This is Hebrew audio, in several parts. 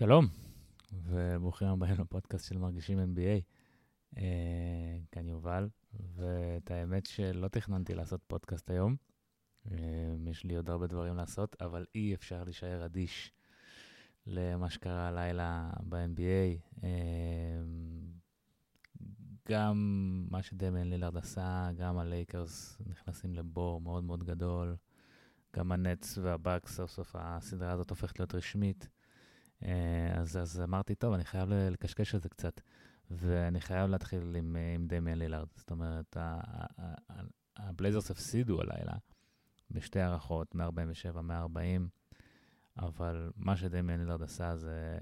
שלום, וברוכים הבאים לפודקאסט של מרגישים NBA. Uh, כאן יובל, ואת האמת שלא תכננתי לעשות פודקאסט היום. Uh, יש לי עוד הרבה דברים לעשות, אבל אי אפשר להישאר אדיש למה שקרה הלילה ב-NBA. Uh, גם מה שדמיין לילארד עשה, גם הלייקרס נכנסים לבור מאוד מאוד גדול. גם הנטס והבאקס, סוף סוף הסדרה הזאת הופכת להיות רשמית. אה, אז, אז אמרתי, טוב, אני חייב לקשקש על זה קצת, ואני חייב להתחיל עם, עם דמיאן לילארד. זאת אומרת, הבלייזרס הפסידו הלילה בשתי הארכות, 147, 140, אבל מה שדמיאן לילארד עשה זה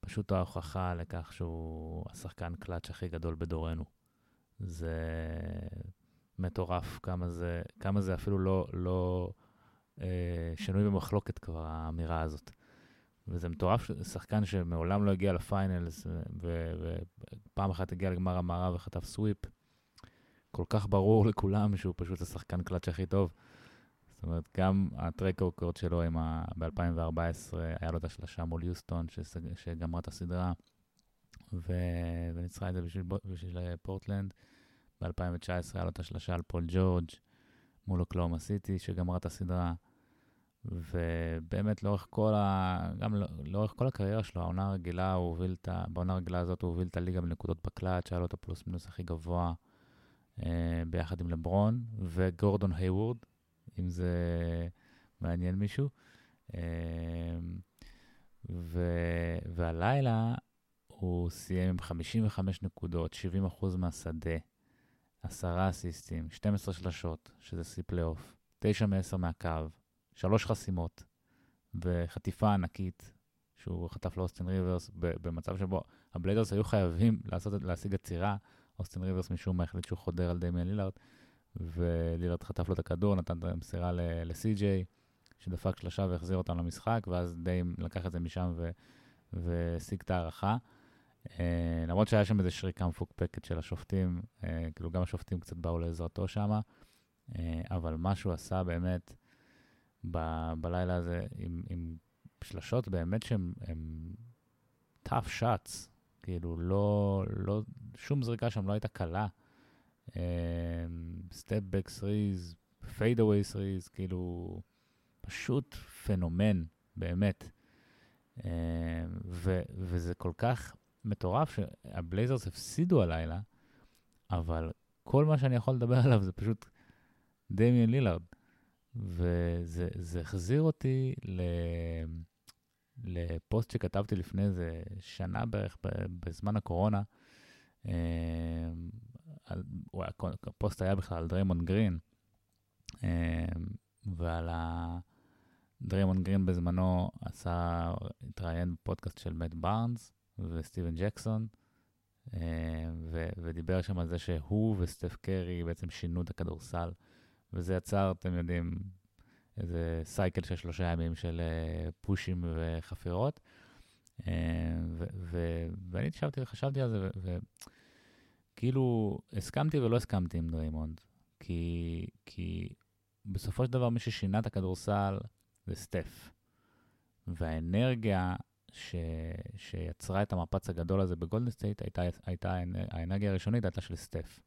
פשוט ההוכחה לכך שהוא השחקן קלאץ' הכי גדול בדורנו. זה מטורף כמה זה, כמה זה אפילו לא, לא אה, שנוי במחלוקת כבר, האמירה הזאת. וזה מטורף, שחקן שמעולם לא הגיע לפיינלס, ופעם אחת הגיע לגמר המערב וחטף סוויפ. כל כך ברור לכולם שהוא פשוט השחקן קלאץ' הכי טוב. זאת אומרת, גם הטרק רוקורד שלו ה... ב-2014, היה לו את השלושה מול יוסטון, שגמרה את הסדרה, ו... וניצחה את זה בשביל, בשביל פורטלנד. ב-2019 היה לו את השלושה על פול ג'ורג' מול אוקלהומה סיטי, שגמרה את הסדרה. ובאמת לאורך כל ה... גם לא, לאורך כל הקריירה שלו, העונה הרגילה, הוא הוביל את ה... בעונה הרגילה הזאת הוא הוביל את הליגה בנקודות בקלאץ', שהיה לו את הפלוס מינוס הכי גבוה אה, ביחד עם לברון, וגורדון היוורד, אם זה מעניין מישהו. אה, ו... והלילה הוא סיים עם 55 נקודות, 70% מהשדה, 10 אסיסטים, 12 שלשות, שזה שיא פלייאוף, 9 מ-10 מהקו. שלוש חסימות וחטיפה ענקית שהוא חטף לאוסטין ריברס במצב שבו הבלייזרס היו חייבים לעשות, להשיג עצירה. אוסטין ריברס משום מה החליט שהוא חודר על דמיאן לילארד, ולילארד חטף לו את הכדור, נתן את המסירה לסי.ג'יי, שדפק שלושה והחזיר אותם למשחק, ואז דיים לקח את זה משם והשיג את ההערכה. Uh, למרות שהיה שם איזה שריקה מפוקפקת של השופטים, uh, כאילו גם השופטים קצת באו לעזרתו שם, uh, אבל מה שהוא עשה באמת, ב- בלילה הזה עם, עם שלשות באמת שהן tough shots, כאילו לא, לא, שום זריקה שם לא הייתה קלה. step back threes, fade away threes, כאילו פשוט פנומן, באמת. Um, ו, וזה כל כך מטורף שהבלייזרס הפסידו הלילה, אבל כל מה שאני יכול לדבר עליו זה פשוט דמיאן לילארד. וזה החזיר אותי ל... לפוסט שכתבתי לפני איזה שנה בערך, בזמן הקורונה. אה, הפוסט היה בכלל על דריימונד גרין, אה, ועל ה... דריימונד גרין בזמנו עשה, התראיין בפודקאסט של מאט בארנס וסטיבן ג'קסון, אה, ודיבר שם על זה שהוא וסטף קרי בעצם שינו את הכדורסל. וזה יצר, אתם יודעים, איזה cycle של שלושה ימים של אה, פושים וחפירות. אה, ואני ישבתי וחשבתי על זה, וכאילו הסכמתי ולא הסכמתי עם דריימונד, כי, כי בסופו של דבר מי ששינה את הכדורסל זה סטף. והאנרגיה ש, שיצרה את המפץ הגדול הזה בגולדן סטייט הייתה, הייתה, האנרגיה הראשונית הייתה של סטף.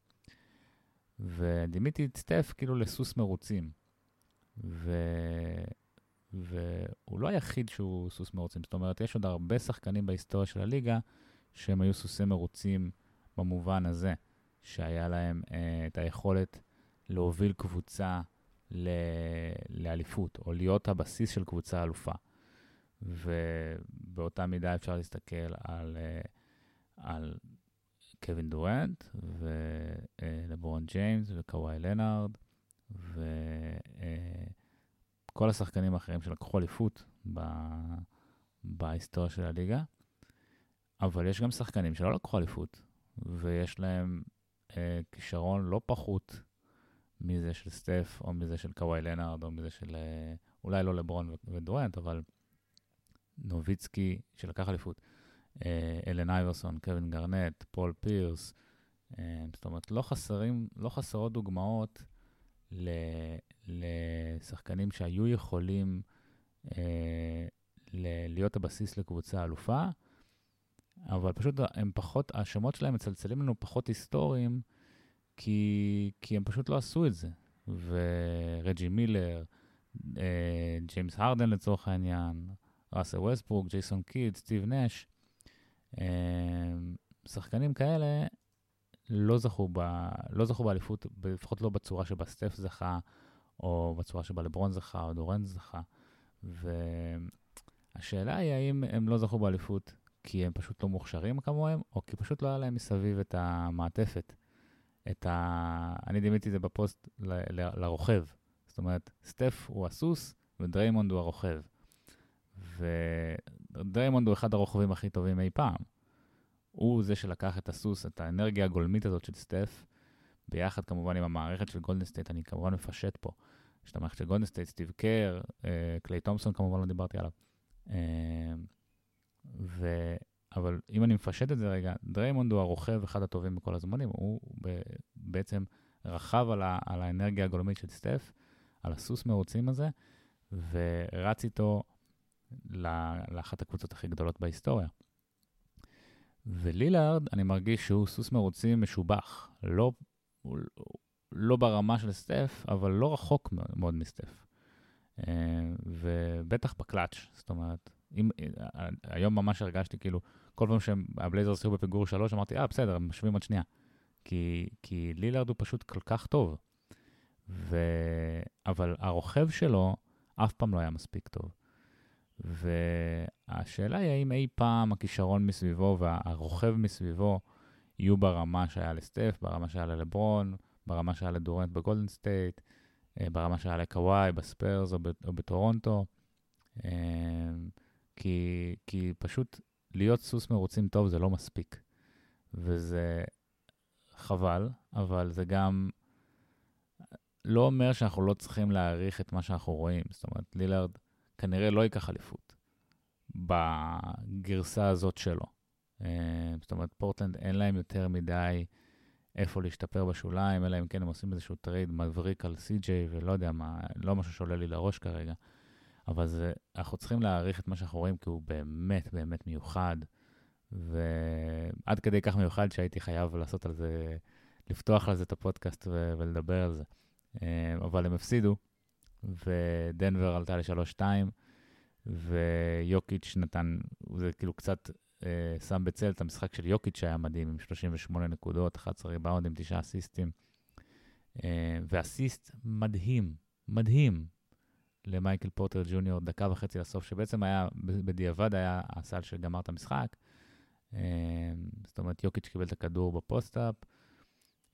ודימיתי את סטף כאילו לסוס מרוצים. ו... והוא לא היחיד שהוא סוס מרוצים, זאת אומרת, יש עוד הרבה שחקנים בהיסטוריה של הליגה שהם היו סוסי מרוצים במובן הזה, שהיה להם אה, את היכולת להוביל קבוצה ל... לאליפות, או להיות הבסיס של קבוצה אלופה. ובאותה מידה אפשר להסתכל על, אה, על קווין דורנט, ולברון ג'יימס, וקוואי לנארד, וכל השחקנים האחרים שלקחו אליפות בהיסטוריה של הליגה. אבל יש גם שחקנים שלא לקחו אליפות, ויש להם אה, כישרון לא פחות מזה של סטף, או מזה של קוואי לנארד, או מזה של, אה, אולי לא לברון ודורנט, אבל נוביצקי שלקח אליפות. אה, אלן אייברסון, קווין גרנט, פול פירס. אה, זאת אומרת, לא, חסרים, לא חסרות דוגמאות לשחקנים שהיו יכולים אה, להיות הבסיס לקבוצה אלופה, אבל פשוט הם פחות, השמות שלהם מצלצלים לנו פחות היסטוריים, כי, כי הם פשוט לא עשו את זה. ורג'י מילר, ג'יימס הרדן לצורך העניין, ראסל ווסטברוק, ג'ייסון קיד, סטיב נש, שחקנים כאלה לא זכו, ב, לא זכו באליפות, לפחות לא בצורה שבה סטף זכה, או בצורה שבה לברון זכה, או דורנט זכה. והשאלה היא האם הם לא זכו באליפות כי הם פשוט לא מוכשרים כמוהם, או כי פשוט לא היה להם מסביב את המעטפת. את ה... אני דימיתי את זה בפוסט ל... ל... לרוכב. זאת אומרת, סטף הוא הסוס ודריימונד הוא הרוכב. ודריימונד הוא אחד הרוכבים הכי טובים אי פעם. הוא זה שלקח את הסוס, את האנרגיה הגולמית הזאת של סטף, ביחד כמובן עם המערכת של גולדן סטייט, אני כמובן מפשט פה. יש את המערכת של גולדן סטייט, סטיב קר, אה, קליי תומפסון כמובן לא דיברתי עליו. אה, ו... אבל אם אני מפשט את זה רגע, דריימונד הוא הרוכב אחד הטובים בכל הזמנים, הוא. בעצם רכב על, ה... על האנרגיה הגולמית של סטף, על הסוס מרוצים הזה, ורץ איתו לאחת הקבוצות הכי גדולות בהיסטוריה. ולילארד, אני מרגיש שהוא סוס מרוצים משובח. לא, לא ברמה של סטף, אבל לא רחוק מאוד מסטף. אה, ובטח בקלאץ', זאת אומרת, אם, היום ממש הרגשתי כאילו, כל פעם שהבלייזרס היו בפיגור שלוש, אמרתי, אה, בסדר, הם משווים עוד שנייה. כי, כי לילארד הוא פשוט כל כך טוב. ו... אבל הרוכב שלו אף פעם לא היה מספיק טוב. והשאלה היא האם אי פעם הכישרון מסביבו והרוכב מסביבו יהיו ברמה שהיה לסטף, ברמה שהיה ללברון, ברמה שהיה לדורנט בגולדן סטייט, אה, ברמה שהיה לקוואי בספיירס או, בטורונטו. אה, כי, כי פשוט להיות סוס מרוצים טוב זה לא מספיק. וזה חבל, אבל זה גם לא אומר שאנחנו לא צריכים להעריך את מה שאנחנו רואים. זאת אומרת, לילארד כנראה לא ייקח אליפות בגרסה הזאת שלו. אה, זאת אומרת, פורטלנד אין להם יותר מדי איפה להשתפר בשוליים, אלא אם כן הם עושים איזשהו trade מבריק על CJ ולא יודע מה, לא משהו שעולה לי לראש כרגע. אבל זה, אנחנו צריכים להעריך את מה שאנחנו רואים, כי הוא באמת באמת מיוחד, ועד כדי כך מיוחד שהייתי חייב לעשות על זה, לפתוח על זה את הפודקאסט ולדבר על זה. אה, אבל הם הפסידו, ודנבר עלתה ל-3-2, ויוקיץ' נתן, זה כאילו קצת אה, שם בצל את המשחק של יוקיץ' שהיה מדהים, עם 38 נקודות, 11 ריבאונדים, 9 אסיסטים, אה, ואסיסט מדהים, מדהים, למייקל פורטר ג'וניור דקה וחצי לסוף, שבעצם היה, בדיעבד היה הסל שגמר את המשחק. אה, זאת אומרת, יוקיץ' קיבל את הכדור ב post-up,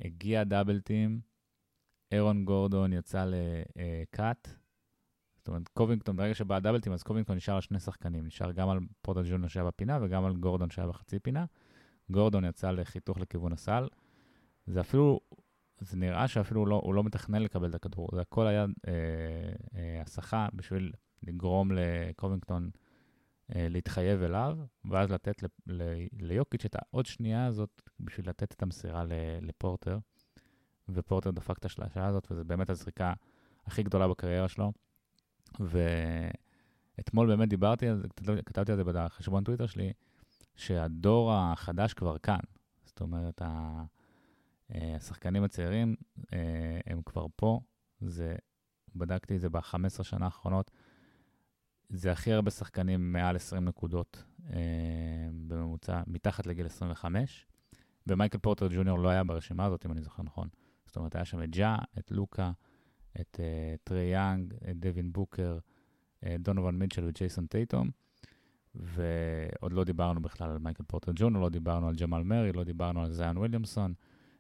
הגיע double team, אירון גורדון יצא ל cut. זאת אומרת, קובינגטון, ברגע שבא ה double team, אז קובינגטון נשאר על שני שחקנים. נשאר גם על פורטר ג'וניור שהיה בפינה וגם על גורדון שהיה בחצי פינה. גורדון יצא לחיתוך לכיוון הסל. זה אפילו זה נראה שאפילו לא, הוא לא מתכנן לקבל את הכדור, זה הכל היה אה, אה, הסחה בשביל לגרום לקובינגטון אה, להתחייב אליו, ואז לתת ל, ל, ליוקיץ' את העוד שנייה הזאת בשביל לתת את המסירה ל, לפורטר, ופורטר דפק את השלושה הזאת, וזו באמת הזריקה הכי גדולה בקריירה שלו. ואתמול באמת דיברתי על זה, כתבתי על זה בחשבון טוויטר שלי, שהדור החדש כבר כאן. זאת אומרת. אה, השחקנים הצעירים אה, הם כבר פה, זה, בדקתי את זה ב-15 שנה האחרונות, זה הכי הרבה שחקנים מעל 20 נקודות אה, בממוצע, מתחת לגיל 25, ומייקל פורטר ג'וניור לא היה ברשימה הזאת, אם אני זוכר נכון. זאת אומרת, היה שם את ג'ה, את לוקה, את אה, טרי יאנג, את דווין בוקר, אה, דונובן מיטשל וג'ייסון טייטום, ועוד לא דיברנו בכלל על מייקל פורטר ג'וניור, לא דיברנו על ג'מאל מרי, לא דיברנו על זאיון וויליאמסון,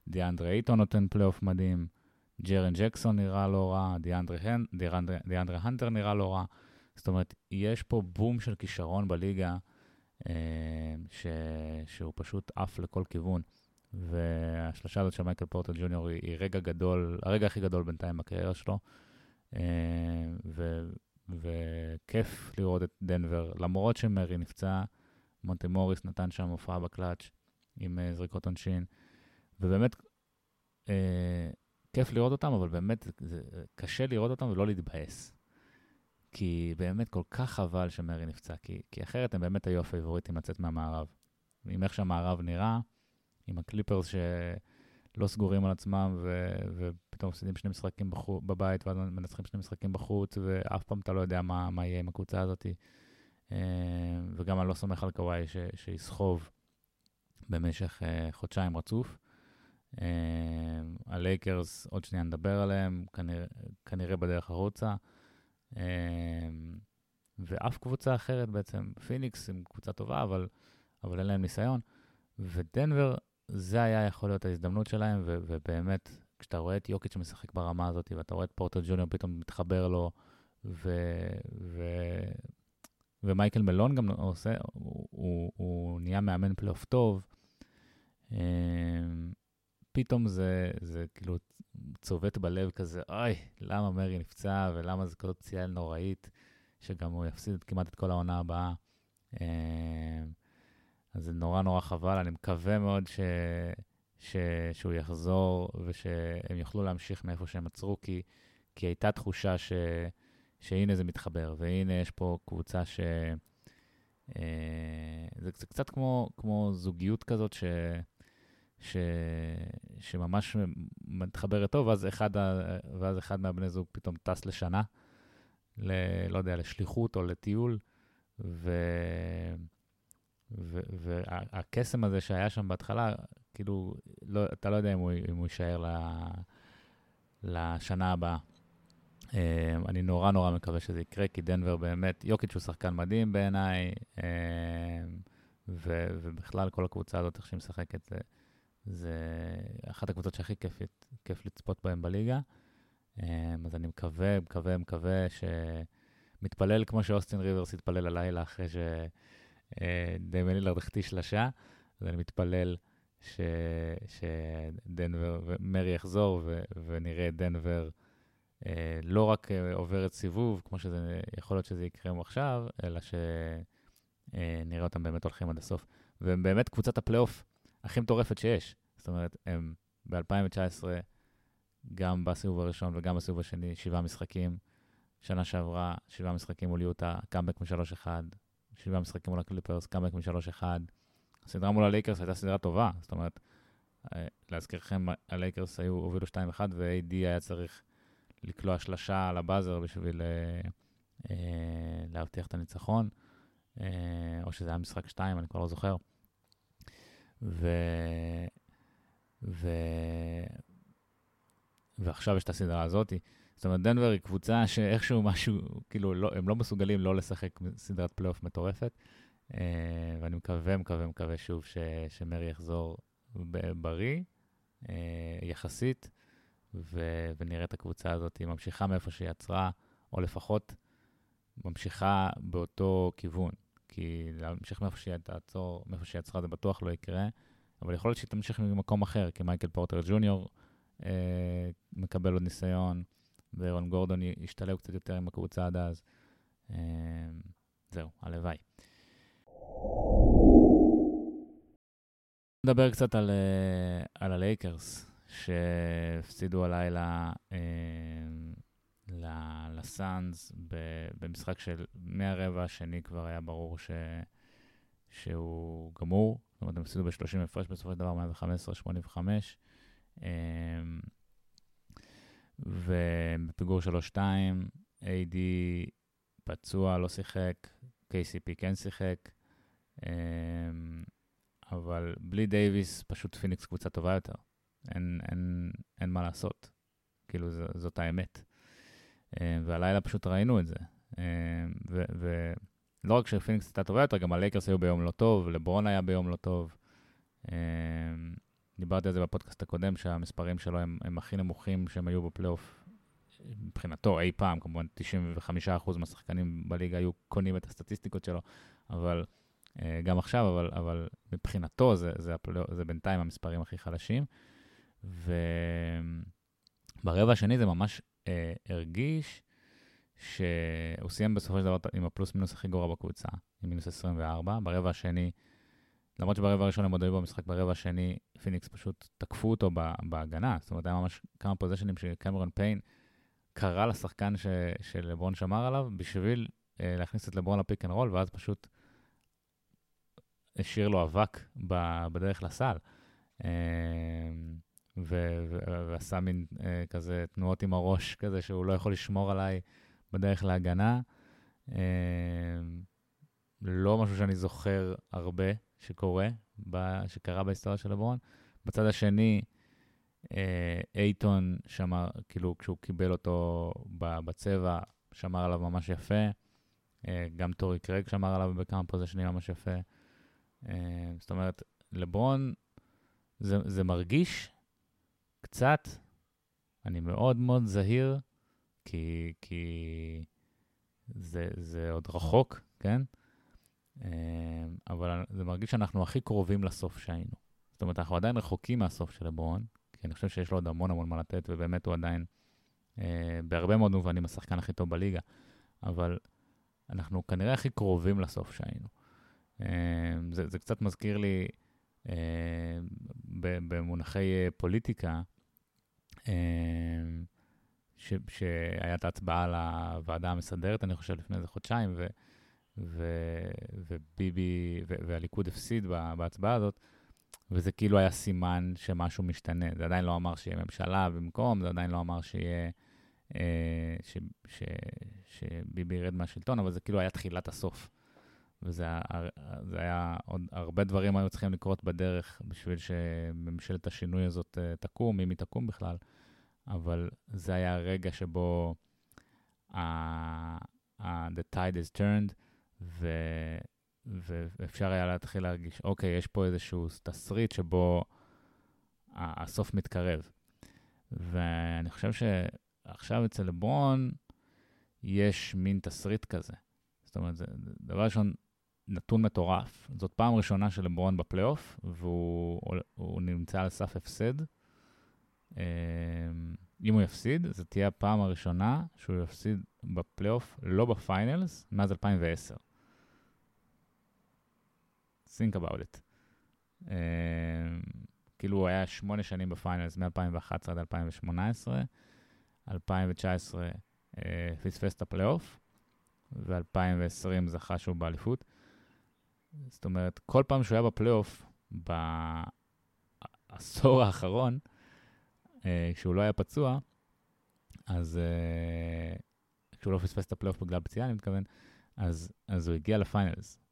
דיאנדרה איטון נותן פלייאוף מדהים, ג'רן ג'קסון נראה לא רע, דיאנדרה הנטר נראה לא רע. זאת אומרת, יש פה בום של כישרון בליגה, אה, ש, שהוא פשוט עף לכל כיוון. והשלושה הזאת של מייקל פורטר ג'וניור היא, היא רגע גדול, הרגע הכי גדול בינתיים בקריירה שלו. אה, ו, וכיף לראות את דנבר, למרות שמרי נפצע, מונטי מוריס נתן שם הופעה בקלאץ' עם אה, זריקות עונשין. ובאמת, אה, כיף לראות אותם, אבל באמת זה, קשה לראות אותם ולא להתבאס. כי באמת כל כך חבל שמרי נפצע, כי, כי אחרת הם באמת היו הפייבוריטים לצאת מהמערב. עם איך שהמערב נראה, עם הקליפרס שלא סגורים על עצמם, ו, ופתאום מפסידים שני משחקים בחו, בבית, ואז מנצחים שני משחקים בחוץ, ואף פעם אתה לא יודע מה, מה יהיה עם הקבוצה הזאת. אה, וגם אני לא סומך על קוואי שיסחוב במשך אה, חודשיים רצוף. אה, הלייקרס, עוד שנייה נדבר עליהם, כנראה, כנראה בדרך החוצה. ואף קבוצה אחרת בעצם, פיניקס עם קבוצה טובה, אבל, אבל אין להם ניסיון. ודנבר, זה היה יכול להיות ההזדמנות שלהם, ו- ובאמת, כשאתה רואה את יוקיץ' משחק ברמה הזאת, ואתה רואה את פורטר ג'וניור פתאום מתחבר לו, ו- ו- ומייקל מלון גם עושה, הוא, הוא, הוא נהיה מאמן פלייאוף טוב. פתאום זה, זה כאילו צובט בלב כזה, אוי, למה מרי נפצע ולמה זה כזאת פציעה נוראית, שגם הוא יפסיד כמעט את כל העונה הבאה. אז זה נורא נורא חבל, אני מקווה מאוד ש... ש... שהוא יחזור ושהם יוכלו להמשיך מאיפה שהם עצרו, כי, כי הייתה תחושה ש... שהנה זה מתחבר, והנה יש פה קבוצה ש... אה, זה, זה קצת כמו, כמו זוגיות כזאת ש... ש... שממש מתחברת טוב, ואז אחד, ה... ואז אחד מהבני זוג פתאום טס לשנה, ל... לא יודע, לשליחות או לטיול, ו... והקסם הזה שהיה שם בהתחלה, כאילו, לא, אתה לא יודע אם הוא, אם הוא יישאר ל, לשנה הבאה. אה, אני נורא נורא מקווה שזה יקרה, כי דנבר באמת, יוקיץ' הוא שחקן מדהים בעיניי, אה, ו, ובכלל כל הקבוצה הזאת, איך שהיא משחקת, זה, זה אחת הקבוצות שהכי כיף, כיף לצפות בהן בליגה. אה, אז אני מקווה, מקווה, מקווה ש... מתפלל כמו שאוסטין ריברס התפלל הלילה אחרי ש... אה, דיימן לילארד החטיא שלושה, אז אני מתפלל ש, שדנבר, ומרי יחזור ו, ונראה את דנבר אה, לא רק אה, עוברת סיבוב, כמו שזה, יכול להיות שזה יקרה עכשיו, אלא שנראה אותם באמת הולכים עד הסוף. והם באמת קבוצת הפלייאוף הכי מטורפת שיש. זאת אומרת, הם ב-2019, גם בסיבוב הראשון וגם בסיבוב השני, שבעה משחקים. שנה שעברה, שבעה משחקים מול יוטה, קאמבק מ-3-1, שבעה משחקים מול הקליפרס, קאמבק מ-3-1. הסדרה מול הלייקרס הייתה סדרה טובה, זאת אומרת, אה, להזכירכם, הלייקרס היו, הובילו 2-1, ו-AD היה צריך לקלוע שלשה על ה buzzer בשביל אה, אה, להבטיח את הניצחון, אה, או שזה היה משחק 2, אני כבר לא זוכר. ו... ו... ועכשיו יש את הסדרה הזאתי. זאת אומרת, דנבר היא קבוצה שאיכשהו משהו, כאילו, לא, הם לא מסוגלים לא לשחק סדרת פלייאוף מטורפת. Uh, ואני מקווה, מקווה, מקווה שוב ש, שמרי יחזור בריא, uh, יחסית, ו, ונראה את הקבוצה הזאת היא ממשיכה מאיפה שהיא עצרה, או לפחות ממשיכה באותו כיוון. כי להמשיך מאיפה שהיא תעצור, מאיפה שהיא עצרה זה בטוח לא יקרה, אבל יכול להיות שהיא תמשיך ממקום אחר, כי מייקל פורטר ג'וניור מקבל עוד ניסיון. ואירון גורדון ישתלב קצת יותר עם הקבוצה עד אז. אמ, זהו, הלוואי. נדבר קצת על, אה, על הלייקרס, שהפסידו הלילה אה, לסאנס במשחק של מהרבע השני כבר היה ברור ש, שהוא גמור. זאת אומרת, הם הפסידו ב-30 הפרש בסופו של דבר, 115-85. אה, ובפיגור 3-2, AD פצוע, לא שיחק, KCP כן שיחק, אמ, אבל בלי דייוויס פשוט פיניקס קבוצה טובה יותר. אין, אין, אין מה לעשות. כאילו, ז, זאת האמת. אמ, והלילה פשוט ראינו את זה. אמ, ולא רק שפיניקס הייתה טובה יותר, גם הלייקרס היו ביום לא טוב, לברון היה ביום לא טוב. דיברתי על זה בפודקאסט הקודם, שהמספרים שלו הם, הם הכי נמוכים שהם היו בפלייאוף מבחינתו אי פעם, כמובן 95% מהשחקנים בליגה היו קונים את הסטטיסטיקות שלו, אבל אה, גם עכשיו, אבל, אבל מבחינתו זה, זה, הפלייאוף, זה בינתיים המספרים הכי חלשים. וברבע השני זה ממש אה, הרגיש שהוא סיים בסופו של דבר עם הפלוס מינוס הכי גרוע בקבוצה, עם מינוס 24. ברבע השני למרות שברבע הראשון הם עוד היו במשחק, ברבע השני פיניקס פשוט תקפו אותו בהגנה. זאת אומרת, היה ממש כמה פוזיישנים שקמרון פיין קרא לשחקן ש, שלברון שמר עליו בשביל אה, להכניס את לברון ל pick and roll, ואז פשוט השאיר לו אבק בדרך לסל. אה, ו- ו- ועשה מין אה, כזה תנועות עם הראש כזה שהוא לא יכול לשמור עליי בדרך להגנה. אה, לא משהו שאני זוכר הרבה שקורה, שקרה בהיסטוריה של לברון. בצד השני, אה, אייטון שמר, כאילו כשהוא קיבל אותו בצבע, שמר עליו ממש יפה. אה, גם טורי קרג שמר עליו בכמה פוזיישנים ממש יפה. אה, זאת אומרת, לברון, זה, זה מרגיש קצת, אני מאוד מאוד זהיר, כי, כי זה, זה עוד רחוק, כן? אבל זה מרגיש שאנחנו הכי קרובים לסוף שהיינו. זאת אומרת, אנחנו עדיין רחוקים מהסוף של לברון, כי אני חושב שיש לו עוד המון המון מה לתת, ובאמת הוא עדיין, אה, בהרבה מאוד מובנים, השחקן הכי טוב בליגה. אבל אנחנו כנראה הכי קרובים לסוף שהיינו. אה, זה, זה קצת מזכיר לי, אה, במונחי פוליטיקה, אה, ש, שהיה את ההצבעה על הוועדה המסדרת, אני חושב, לפני איזה חודשיים, ו, ו, וביבי, ו, והליכוד הפסיד בהצבעה הזאת, וזה כאילו היה סימן שמשהו משתנה. זה עדיין לא אמר שיהיה ממשלה במקום, זה עדיין לא אמר שיהיה... אה, ש, ש, שביבי ירד מהשלטון, אבל זה כאילו היה תחילת הסוף. וזה זה היה עוד הרבה דברים היו צריכים לקרות בדרך בשביל שממשלת השינוי הזאת uh, תקום, אם היא תקום בכלל, אבל זה היה הרגע שבו uh, uh, the tide is turned, ו, ואפשר היה להתחיל להרגיש, אוקיי, יש פה איזשהו תסריט שבו הסוף מתקרב. ואני חושב שעכשיו אצל לברון יש מין תסריט כזה. זאת אומרת, זה דבר ראשון, נתון מטורף. זאת פעם ראשונה של לברון בפלייאוף, והוא נמצא על סף הפסד. אמ, אם הוא יפסיד, זו תהיה הפעם הראשונה שהוא יפסיד בפלייאוף, לא ב finals, מאז 2010. Think about it. אה, כאילו הוא היה שמונה שנים ב finals, מ-2011 עד 2018, 2019 אה, פספס את הפלייאוף, ו-2020 זכה שהוא באליפות. זאת אומרת, כל פעם שהוא היה בפלייאוף, בעשור האחרון, אה, כשהוא לא היה פצוע, אז אה, כשהוא לא פספס את הפלייאוף בגלל פציעה, אני מתכוון, אז, אז הוא הגיע לפיינלס.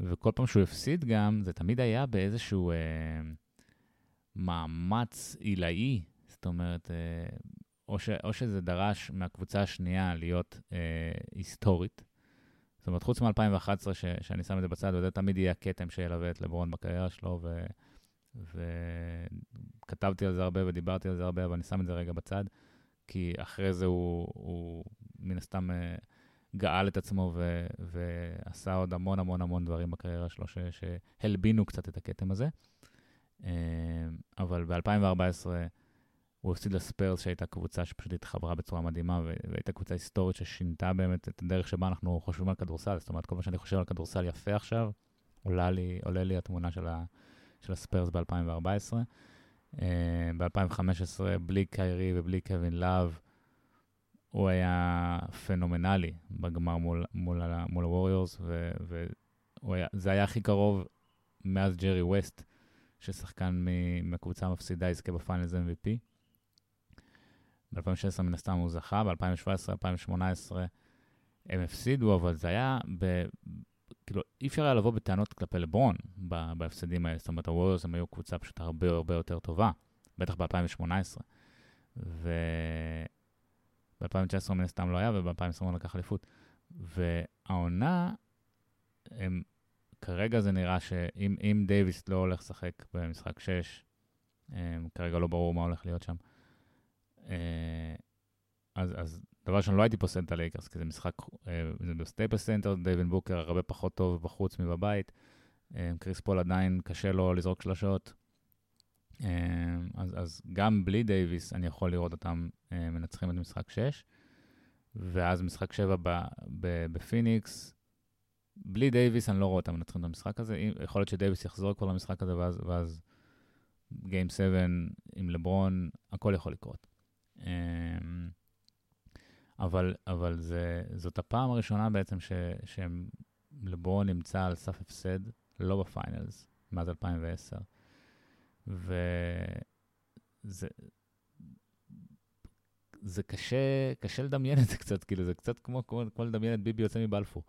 וכל פעם שהוא הפסיד גם, זה תמיד היה באיזשהו אה, מאמץ עילאי, זאת אומרת, אה, או, ש, או שזה דרש מהקבוצה השנייה להיות אה, היסטורית. זאת אומרת, חוץ מ-2011, ש, שאני שם את זה בצד, וזה תמיד יהיה הכתם שילווה את לברון בקריירה שלו, ו, וכתבתי על זה הרבה ודיברתי על זה הרבה, אבל אני שם את זה רגע בצד, כי אחרי זה הוא, הוא מן הסתם... אה, גאל את עצמו ו- ועשה עוד המון המון המון דברים בקריירה שלו ש- שהלבינו קצת את הכתם הזה. אה, אבל ב-2014 הוא הפסיד לספיירס, שהייתה קבוצה שפשוט התחברה בצורה מדהימה, והייתה קבוצה היסטורית ששינתה באמת את הדרך שבה אנחנו חושבים על כדורסל. זאת אומרת, כל מה שאני חושב על כדורסל יפה עכשיו, עולה לי, עולה לי התמונה של, ה- של הספיירס ב-2014. אה, ב-2015, בלי קיירי ובלי קווין לאב, הוא היה פנומנלי בגמר מול, מול, מול הווריורס, וזה היה הכי קרוב מאז ג'רי ווסט, ששחקן מהקבוצה המפסידה יזכה ב finals MVP. ב-2016 מן הסתם הוא זכה, ב-2017, 2018 הם הפסידו, אבל זה היה, ב, כאילו, אי אפשר היה לבוא בטענות כלפי לברון בהפסדים האלה. זאת אומרת, הווריורס הם היו קבוצה פשוט הרבה הרבה יותר טובה, בטח ב-2018. ו... ב-2019 מן הסתם לא היה, וב-2020 הוא לקח אליפות. והעונה, הם, כרגע זה נראה שאם דייוויס לא הולך לשחק במשחק 6, הם, כרגע לא ברור מה הולך להיות שם, אה, אז, אז דבר ראשון, לא הייתי פוסל את הלייקרס, כי זה משחק, אה, זה בסטייפל סנטר, דייווין בוקר הרבה פחות טוב בחוץ מבבית. אה, קריס פול עדיין קשה לו לזרוק שלשות. אמ, אז, אז גם בלי דייוויס אני יכול לראות אותם אה, מנצחים את משחק 6, ואז משחק 7 בפיניקס, בלי דייוויס אני לא רואה אותם מנצחים את המשחק הזה. יכול להיות שדייוויס יחזור כבר למשחק הזה, ואז, ואז Game 7 עם לברון, הכל יכול לקרות. אמ, אבל, אבל זה, זאת הפעם הראשונה בעצם ש, שהם, לברון נמצא על סף הפסד, לא בפיינלס, מאז 2010. וזה זה קשה, קשה לדמיין את זה קצת, כאילו, זה קצת כמו, כמו, כמו לדמיין את ביבי יוצא מבלפור.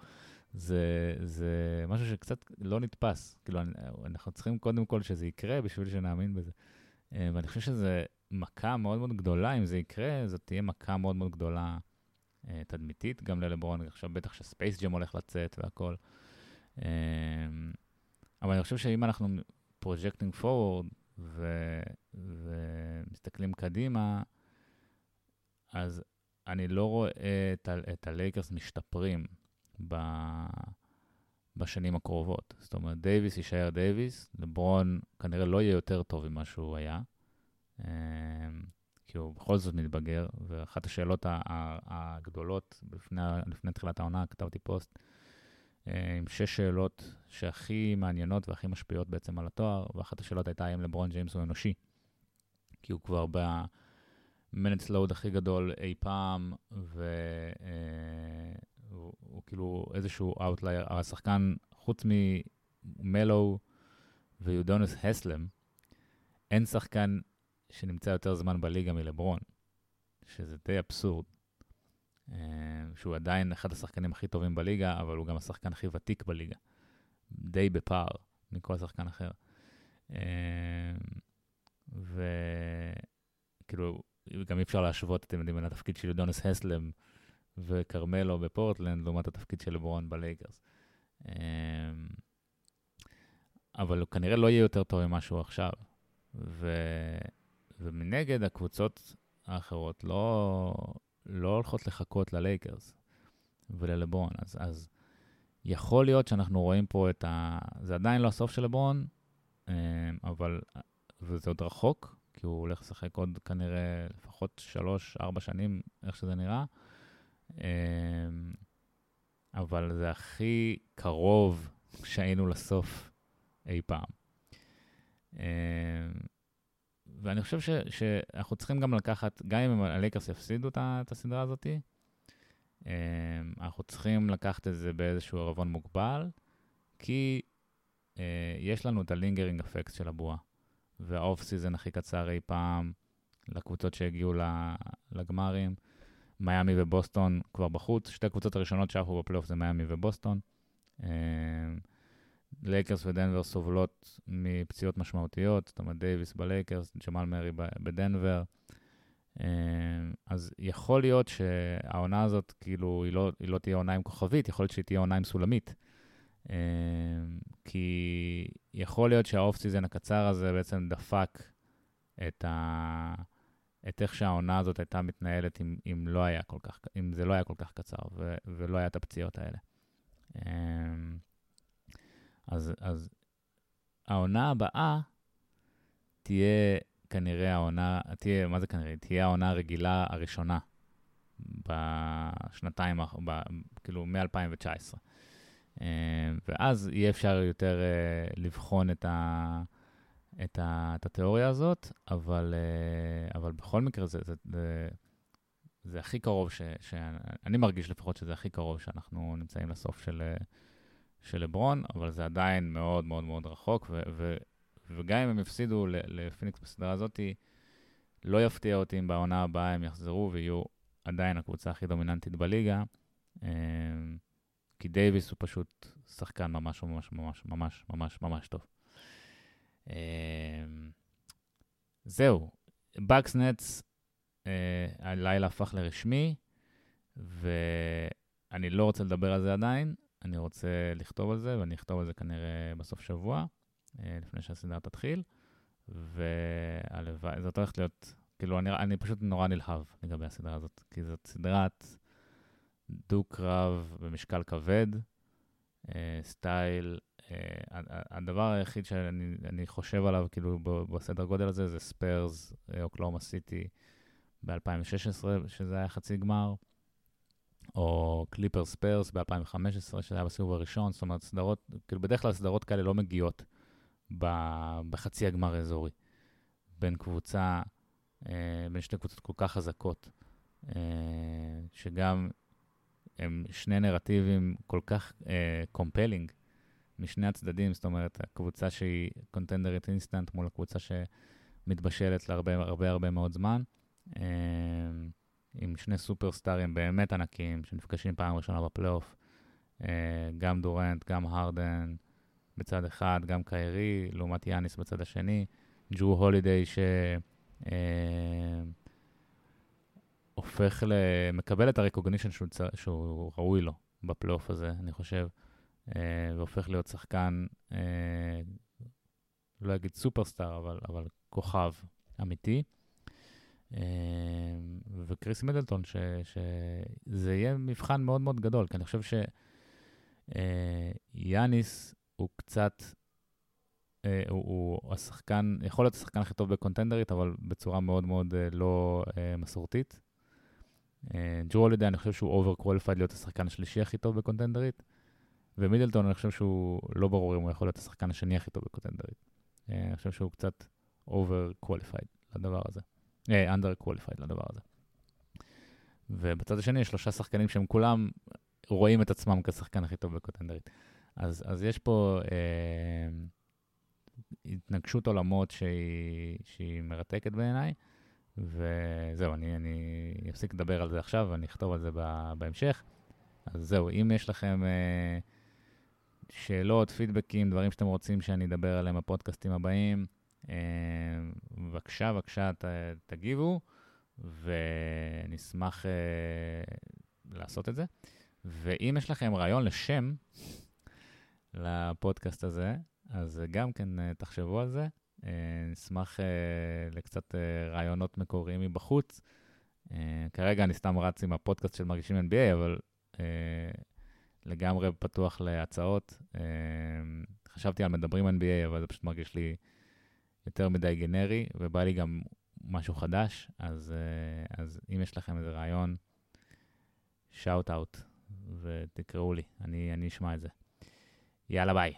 זה, זה משהו שקצת לא נתפס. כאילו, אנחנו צריכים קודם כל שזה יקרה בשביל שנאמין בזה. אה, ואני חושב שזו מכה מאוד מאוד גדולה, אם זה יקרה, זאת תהיה מכה מאוד מאוד גדולה אה, תדמיתית גם ללברון. עכשיו בטח שספייס ג'ם הולך לצאת והכל. אה, אבל אני חושב שאם אנחנו projecting forward ומסתכלים קדימה, אז אני לא רואה את, את הלייקרס משתפרים ב, בשנים הקרובות. זאת אומרת, דייוויס יישאר דייוויס, לברון כנראה לא יהיה יותר טוב ממה שהוא היה, אמ, כי הוא בכל זאת מתבגר, ואחת השאלות הגדולות לפני, לפני תחילת העונה, כתבתי פוסט, עם שש שאלות שהכי מעניינות והכי משפיעות בעצם על התואר, ואחת השאלות הייתה האם לברון ג'יימס הוא אנושי. כי הוא כבר ב minutes load הכי גדול אי פעם, והוא אה, כאילו איזשהו outlier. השחקן, חוץ ממלו ויודונוס הסלם, אין שחקן שנמצא יותר זמן בליגה מלברון, שזה די אבסורד. אה, שהוא עדיין אחד השחקנים הכי טובים בליגה, אבל הוא גם השחקן הכי ותיק בליגה. די בפער מכל שחקן אחר. אה, וכאילו, גם אי אפשר להשוות, אתם יודעים, בין התפקיד של דונס הסלם וכרמלו בפורטלנד, לעומת התפקיד של לברון בליגרס. אה, אבל הוא כנראה לא יהיה יותר טוב ממה שהוא עכשיו. ו... ומנגד, הקבוצות האחרות לא, לא הולכות לחכות ללייקרס וללברון. אז, אז יכול להיות שאנחנו רואים פה את ה... זה עדיין לא הסוף של לברון, אה, אבל... וזה עוד רחוק, כי הוא הולך לשחק עוד כנראה לפחות 3-4 שנים, איך שזה נראה. אה, אבל זה הכי קרוב שהיינו לסוף אי פעם. אה, ואני חושב ש, שאנחנו צריכים גם לקחת, גם אם הלייקרס יפסידו את הסדרה הזאת, אמ, אנחנו צריכים לקחת את זה באיזשהו ערבון מוגבל, כי אה, יש לנו את ה lingering effect של הבועה, וה off season הכי קצר אי פעם לקבוצות שהגיעו לגמרים. מיאמי ובוסטון כבר בחוץ, שתי הקבוצות הראשונות שעפו בפלייאוף זה מיאמי ובוסטון. לייקרס ודנבר סובלות מפציעות משמעותיות, זאת אומרת דייוויס בלייקרס, ג'מאל מרי בדנבר. אמ, אז יכול להיות שהעונה הזאת, כאילו, היא לא, היא לא תהיה עונה עם כוכבית, יכול להיות שהיא תהיה עונה עם סולמית. אמ, כי יכול להיות שה off season הקצר הזה בעצם דפק את, ה... את איך שהעונה הזאת הייתה מתנהלת אם, אם, לא היה כל כך, אם זה לא היה כל כך קצר ו... ולא היה את הפציעות האלה. אז, אז העונה הבאה תהיה כנראה העונה, תהיה, מה זה כנראה? תהיה העונה הרגילה הראשונה בשנתיים, ב, כאילו מ-2019. אה, ואז יהיה אפשר יותר אה, לבחון את, ה, את, ה, את התיאוריה הזאת, אבל, אה, אבל בכל מקרה זה, זה, זה, זה הכי קרוב, ש, שאני מרגיש לפחות שזה הכי קרוב שאנחנו נמצאים לסוף של, של לברון, אבל זה עדיין מאוד מאוד מאוד רחוק, ו- ו- וגם אם הם יפסידו לפיניקס בסדרה הזאת, לא יפתיע אותי אם בעונה הבאה הם יחזרו ויהיו עדיין הקבוצה הכי דומיננטית בליגה, אמ, כי דייוויס הוא פשוט שחקן ממש ממש ממש ממש ממש ממש טוב. אמ, זהו, בקס נטס, אה, הלילה הפך לרשמי, ואני לא רוצה לדבר על זה עדיין, אני רוצה לכתוב על זה, ואני אכתוב על זה כנראה בסוף שבוע, אה, לפני שהסדרה תתחיל, והלוואי, זאת הולכת להיות, כאילו, אני, אני פשוט נורא נלהב לגבי הסדרה הזאת, כי זאת סדרת דו-קרב במשקל כבד, אה, סטייל, אה, הדבר היחיד שאני חושב עליו, כאילו, בסדר גודל הזה, זה ספרס, אוקלהומה סיטי ב-2016, שזה היה חצי גמר. או קליפרס ספרס ב-2015, שזה היה בסיבוב הראשון, זאת אומרת, סדרות, כאילו בדרך כלל סדרות כאלה לא מגיעות בחצי הגמר האזורי, בין קבוצה, אה, בין שתי קבוצות כל כך חזקות. שגם הם שני נרטיבים כל כך compelling משני הצדדים, זאת אומרת, הקבוצה שהיא קונטנדרית אינסטנט מול הקבוצה שמתבשלת להרבה הרבה הרבה מאוד זמן. עם שני סופרסטארים באמת ענקיים, שנפגשים פעם ראשונה בפלייאוף, אה, גם דורנט, גם הרדן בצד אחד, גם קיירי, לעומת יאניס בצד השני, ג'רו הולידיי ש... אה, הופך ל... מקבל את הרקוגנישן שהוא, צ... שהוא ראוי לו בפלייאוף הזה, אני חושב, אה, והופך להיות שחקן, לא אגיד סופרסטאר, אבל, אבל כוכב אמיתי. אמ, וקריס מידלטון, שזה יהיה מבחן מאוד מאוד גדול, כי אני חושב שיאניס אה, הוא קצת, אה, הוא, הוא השחקן, יכול להיות השחקן הכי טוב בקונטנדרית, אבל בצורה מאוד מאוד אה, לא מסורתית. ג'רו הולידי, אני חושב שהוא overqualified להיות השחקן השלישי הכי טוב בקונטנדרית, ומידלטון, אני חושב שהוא לא ברור אם הוא יכול להיות השחקן השני הכי טוב בקונטנדרית. אני חושב שהוא קצת overqualified לדבר הזה. underqualified לדבר הזה. ובצד השני יש שלושה שחקנים שהם כולם רואים את עצמם כשחקן הכי טוב בקוטנדרית. אז, אז יש פה אה, התנגשות עולמות שהיא, שהיא מרתקת בעיניי, וזהו, אני, אני אפסיק לדבר על זה עכשיו ואני אכתוב על זה בהמשך. אז זהו, אם יש לכם אה, שאלות, פידבקים, דברים שאתם רוצים שאני אדבר עליהם בפודקאסטים הבאים, אה, בבקשה, בבקשה, ת, תגיבו, ונשמח uh, לעשות את זה. ואם יש לכם רעיון לשם לפודקאסט הזה, אז גם כן uh, תחשבו על זה. נשמח לקצת רעיונות מקוריים מבחוץ. כרגע אני סתם רץ עם הפודקאסט של מרגישים NBA, אבל לגמרי פתוח להצעות. חשבתי על מדברים NBA, אבל זה פשוט מרגיש לי יותר מדי גנרי, ובא לי גם משהו חדש, אז, אה, אז אם יש לכם איזה רעיון, שאוט אאוט, ותקראו לי, אני, אני אשמע את זה. יאללה ביי.